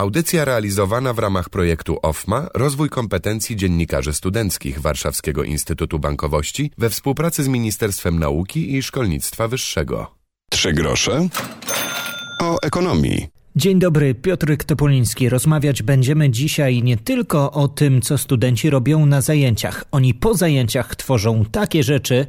Audycja realizowana w ramach projektu OFMA Rozwój kompetencji dziennikarzy studenckich Warszawskiego Instytutu Bankowości we współpracy z Ministerstwem Nauki i Szkolnictwa Wyższego. Trzy grosze o ekonomii. Dzień dobry, Piotr Topoliński. Rozmawiać będziemy dzisiaj nie tylko o tym, co studenci robią na zajęciach. Oni po zajęciach tworzą takie rzeczy,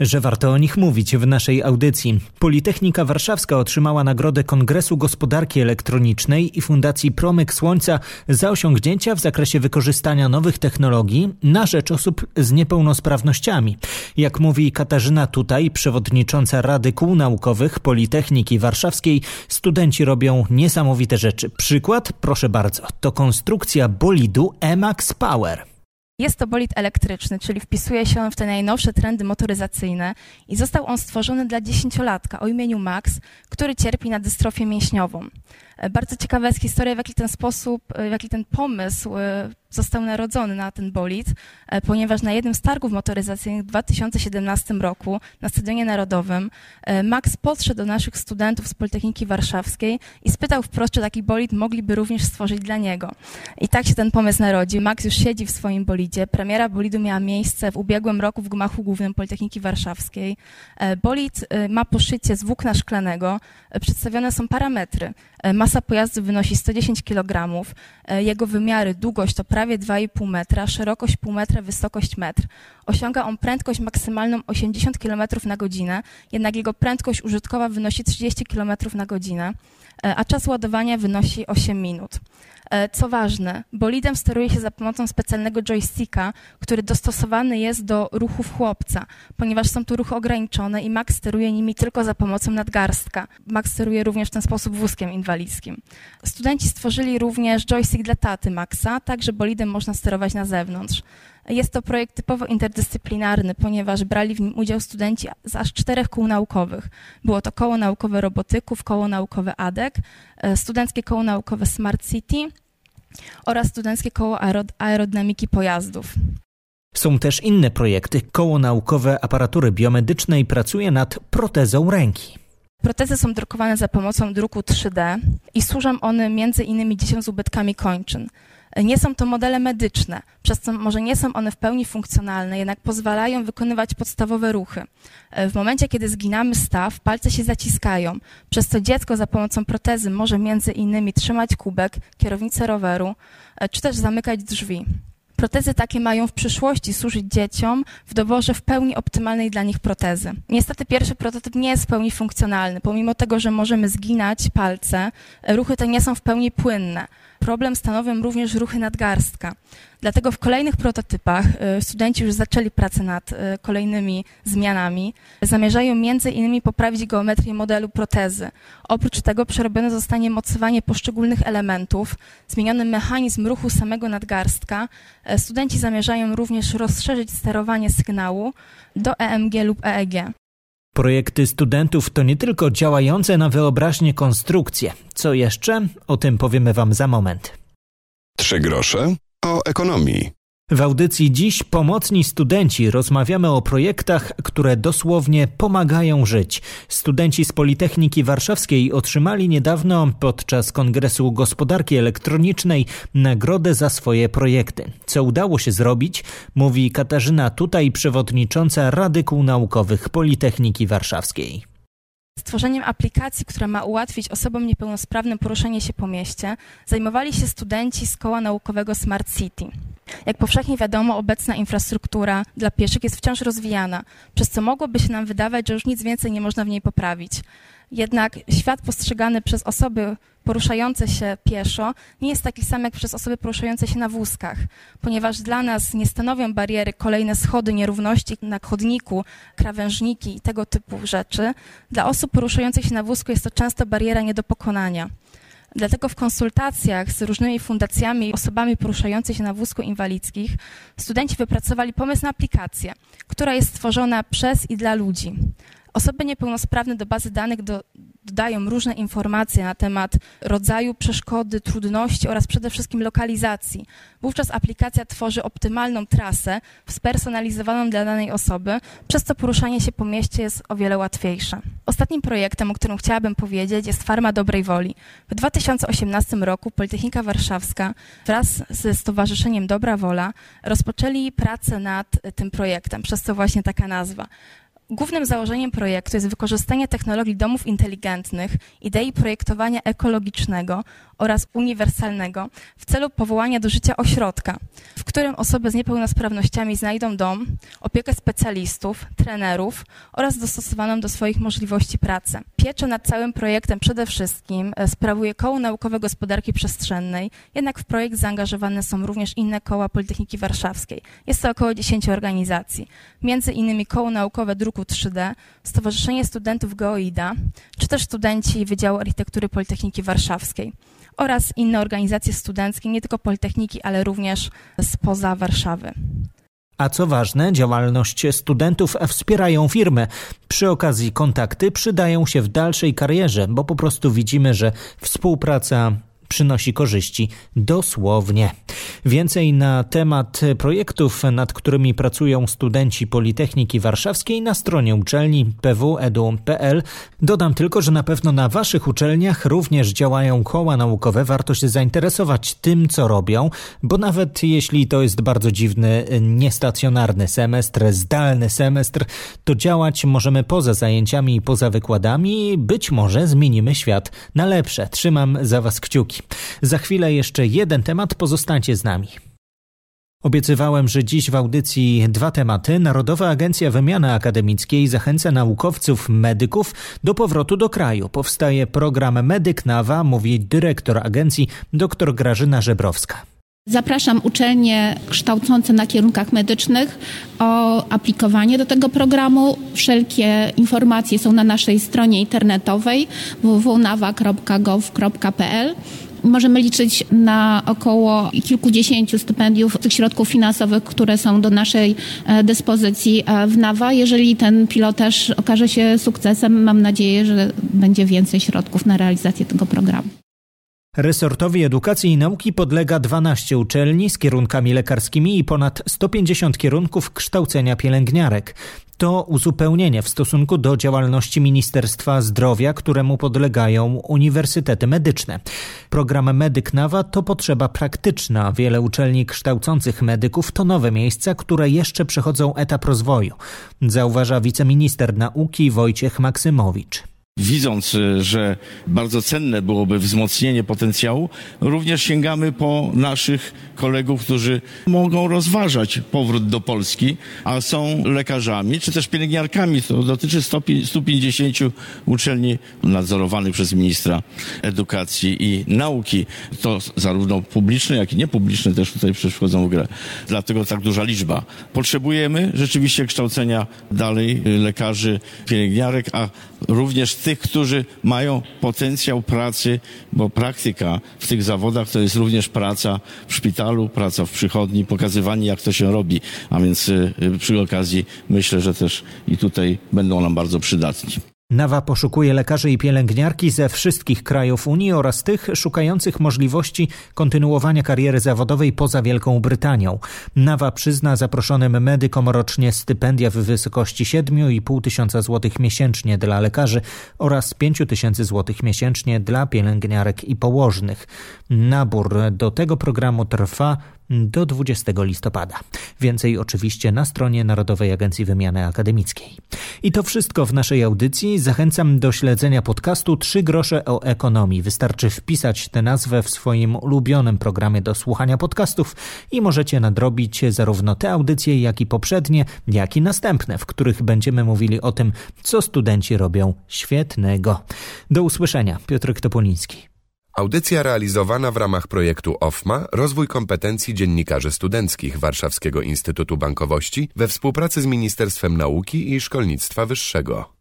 że warto o nich mówić w naszej audycji. Politechnika Warszawska otrzymała nagrodę Kongresu Gospodarki Elektronicznej i Fundacji Promyk Słońca za osiągnięcia w zakresie wykorzystania nowych technologii na rzecz osób z niepełnosprawnościami. Jak mówi Katarzyna Tutaj, przewodnicząca Rady Kół Naukowych Politechniki Warszawskiej, studenci robią niesamowite rzeczy. Przykład, proszę bardzo, to konstrukcja bolidu Emax Power. Jest to bolid elektryczny, czyli wpisuje się on w te najnowsze trendy motoryzacyjne i został on stworzony dla dziesięciolatka o imieniu Max, który cierpi na dystrofię mięśniową. E, bardzo ciekawa jest historia, w jaki ten sposób, e, w jaki ten pomysł e, został narodzony na ten bolid, ponieważ na jednym z targów motoryzacyjnych w 2017 roku na Stadionie Narodowym Max podszedł do naszych studentów z Politechniki Warszawskiej i spytał wprost, czy taki bolid mogliby również stworzyć dla niego. I tak się ten pomysł narodził. Max już siedzi w swoim bolidzie. Premiera bolidu miała miejsce w ubiegłym roku w Gmachu Głównym Politechniki Warszawskiej. Bolid ma poszycie z włókna szklanego. Przedstawione są parametry. Masa pojazdu wynosi 110 kg. E, jego wymiary, długość to prawie 2,5 metra, szerokość pół metra, wysokość metr. Osiąga on prędkość maksymalną 80 km na godzinę, jednak jego prędkość użytkowa wynosi 30 km na godzinę, e, a czas ładowania wynosi 8 minut. E, co ważne, bolidem steruje się za pomocą specjalnego joysticka, który dostosowany jest do ruchów chłopca, ponieważ są to ruchy ograniczone i Max steruje nimi tylko za pomocą nadgarstka. Max steruje również w ten sposób wózkiem inwalidzkim. Studenci stworzyli również joystick dla taty Maxa, tak że bolidem można sterować na zewnątrz. Jest to projekt typowo interdyscyplinarny, ponieważ brali w nim udział studenci z aż czterech kół naukowych. Było to koło naukowe robotyków, koło naukowe ADEK, e, studenckie koło naukowe Smart City oraz studenckie koło aerodynamiki pojazdów. Są też inne projekty. Koło naukowe aparatury biomedycznej pracuje nad protezą ręki. Protezy są drukowane za pomocą druku 3D i służą one między innymi dzieciom z ubytkami kończyn. Nie są to modele medyczne, przez co może nie są one w pełni funkcjonalne, jednak pozwalają wykonywać podstawowe ruchy. W momencie, kiedy zginamy staw, palce się zaciskają, przez co dziecko za pomocą protezy może między innymi trzymać kubek, kierownicę roweru, czy też zamykać drzwi. Protezy takie mają w przyszłości służyć dzieciom w doborze w pełni optymalnej dla nich protezy. Niestety pierwszy prototyp nie jest w pełni funkcjonalny, pomimo tego, że możemy zginać palce, ruchy te nie są w pełni płynne problem stanowią również ruchy nadgarstka. Dlatego w kolejnych prototypach y, studenci już zaczęli pracę nad y, kolejnymi zmianami. Zamierzają między innymi poprawić geometrię modelu protezy. Oprócz tego przerobione zostanie mocowanie poszczególnych elementów, zmieniony mechanizm ruchu samego nadgarstka. Y, studenci zamierzają również rozszerzyć sterowanie sygnału do EMG lub EEG. Projekty studentów to nie tylko działające na wyobraźnię konstrukcje. Co jeszcze? O tym powiemy Wam za moment. Trzy grosze o ekonomii. W audycji dziś pomocni studenci rozmawiamy o projektach, które dosłownie pomagają żyć. Studenci z Politechniki Warszawskiej otrzymali niedawno podczas Kongresu Gospodarki Elektronicznej nagrodę za swoje projekty. Co udało się zrobić, mówi Katarzyna Tutaj, przewodnicząca Rady Kół Naukowych Politechniki Warszawskiej. Stworzeniem aplikacji, która ma ułatwić osobom niepełnosprawnym poruszenie się po mieście, zajmowali się studenci z koła naukowego Smart City. Jak powszechnie wiadomo, obecna infrastruktura dla pieszych jest wciąż rozwijana, przez co mogłoby się nam wydawać, że już nic więcej nie można w niej poprawić. Jednak świat postrzegany przez osoby poruszające się pieszo nie jest taki sam jak przez osoby poruszające się na wózkach, ponieważ dla nas nie stanowią bariery kolejne schody, nierówności na chodniku, krawężniki i tego typu rzeczy. Dla osób poruszających się na wózku jest to często bariera nie do pokonania. Dlatego w konsultacjach z różnymi fundacjami i osobami poruszającymi się na wózku inwalidzkich studenci wypracowali pomysł na aplikację, która jest stworzona przez i dla ludzi. Osoby niepełnosprawne do bazy danych do, dodają różne informacje na temat rodzaju przeszkody, trudności oraz przede wszystkim lokalizacji. Wówczas aplikacja tworzy optymalną trasę spersonalizowaną dla danej osoby, przez co poruszanie się po mieście jest o wiele łatwiejsze. Ostatnim projektem, o którym chciałabym powiedzieć, jest Farma Dobrej Woli. W 2018 roku Politechnika Warszawska wraz ze Stowarzyszeniem Dobra Wola rozpoczęli pracę nad tym projektem, przez co właśnie taka nazwa. Głównym założeniem projektu jest wykorzystanie technologii domów inteligentnych, idei projektowania ekologicznego oraz uniwersalnego w celu powołania do życia ośrodka, w którym osoby z niepełnosprawnościami znajdą dom, opiekę specjalistów, trenerów oraz dostosowaną do swoich możliwości pracę. Pieczę nad całym projektem przede wszystkim e, sprawuje Koło Naukowe Gospodarki Przestrzennej, jednak w projekt zaangażowane są również inne koła Politechniki Warszawskiej. Jest to około 10 organizacji, między innymi Koło Naukowe Druku 3D, Stowarzyszenie Studentów Geoida, czy też studenci Wydziału Architektury Politechniki Warszawskiej oraz inne organizacje studenckie, nie tylko Politechniki, ale również spoza Warszawy. A co ważne, działalność studentów wspierają firmy. Przy okazji kontakty przydają się w dalszej karierze, bo po prostu widzimy, że współpraca przynosi korzyści dosłownie. Więcej na temat projektów, nad którymi pracują studenci Politechniki Warszawskiej na stronie uczelni pwedu.pl. Dodam tylko, że na pewno na Waszych uczelniach również działają koła naukowe. Warto się zainteresować tym, co robią, bo nawet jeśli to jest bardzo dziwny, niestacjonarny semestr, zdalny semestr, to działać możemy poza zajęciami i poza wykładami. Być może zmienimy świat na lepsze. Trzymam za Was kciuki. Za chwilę jeszcze jeden temat, pozostańcie z nami. Obiecywałem, że dziś w audycji dwa tematy. Narodowa Agencja Wymiany Akademickiej zachęca naukowców, medyków do powrotu do kraju. Powstaje program Medyk Nawa, mówi dyrektor agencji dr Grażyna Żebrowska. Zapraszam uczelnie kształcące na kierunkach medycznych o aplikowanie do tego programu. Wszelkie informacje są na naszej stronie internetowej www.nawa.gov.pl. Możemy liczyć na około kilkudziesięciu stypendiów tych środków finansowych, które są do naszej e, dyspozycji e, w NAWA. Jeżeli ten pilotaż okaże się sukcesem, mam nadzieję, że będzie więcej środków na realizację tego programu. Resortowi Edukacji i Nauki podlega 12 uczelni z kierunkami lekarskimi i ponad 150 kierunków kształcenia pielęgniarek. To uzupełnienie w stosunku do działalności Ministerstwa Zdrowia, któremu podlegają uniwersytety medyczne. Program Medyk Nawa to potrzeba praktyczna. Wiele uczelni kształcących medyków to nowe miejsca, które jeszcze przechodzą etap rozwoju, zauważa wiceminister nauki Wojciech Maksymowicz widząc, e, że bardzo cenne byłoby wzmocnienie potencjału, również sięgamy po naszych kolegów, którzy mogą rozważać powrót do Polski, a są lekarzami, czy też pielęgniarkami. To dotyczy 150 uczelni nadzorowanych przez ministra edukacji i nauki. To zarówno publiczne, jak i niepubliczne też tutaj przychodzą w grę. Dlatego tak duża liczba. Potrzebujemy rzeczywiście kształcenia dalej lekarzy, pielęgniarek, a również tych, którzy mają potencjał pracy, bo praktyka w tych zawodach to jest również praca w szpitalu, praca w przychodni, pokazywanie jak to się robi, a więc y, y, przy okazji myślę, że też i tutaj będą nam bardzo przydatni. Nawa poszukuje lekarzy i pielęgniarki ze wszystkich krajów Unii oraz tych szukających możliwości kontynuowania kariery zawodowej poza Wielką Brytanią. Nawa przyzna zaproszonym medykom rocznie stypendia w wysokości 7,5 tysiąca złotych miesięcznie dla lekarzy oraz 5 tysięcy złotych miesięcznie dla pielęgniarek i położnych. Nabór do tego programu trwa do 20 listopada. Więcej oczywiście na stronie Narodowej Agencji Wymiany Akademickiej. I to wszystko w naszej audycji. Zachęcam do śledzenia podcastu Trzy grosze o ekonomii. Wystarczy wpisać tę nazwę w swoim ulubionym programie do słuchania podcastów i możecie nadrobić zarówno te audycje, jak i poprzednie, jak i następne, w których będziemy mówili o tym, co studenci robią świetnego. Do usłyszenia. Piotr Topoliński. Audycja realizowana w ramach projektu OFMA Rozwój kompetencji dziennikarzy studenckich Warszawskiego Instytutu Bankowości we współpracy z Ministerstwem Nauki i Szkolnictwa Wyższego.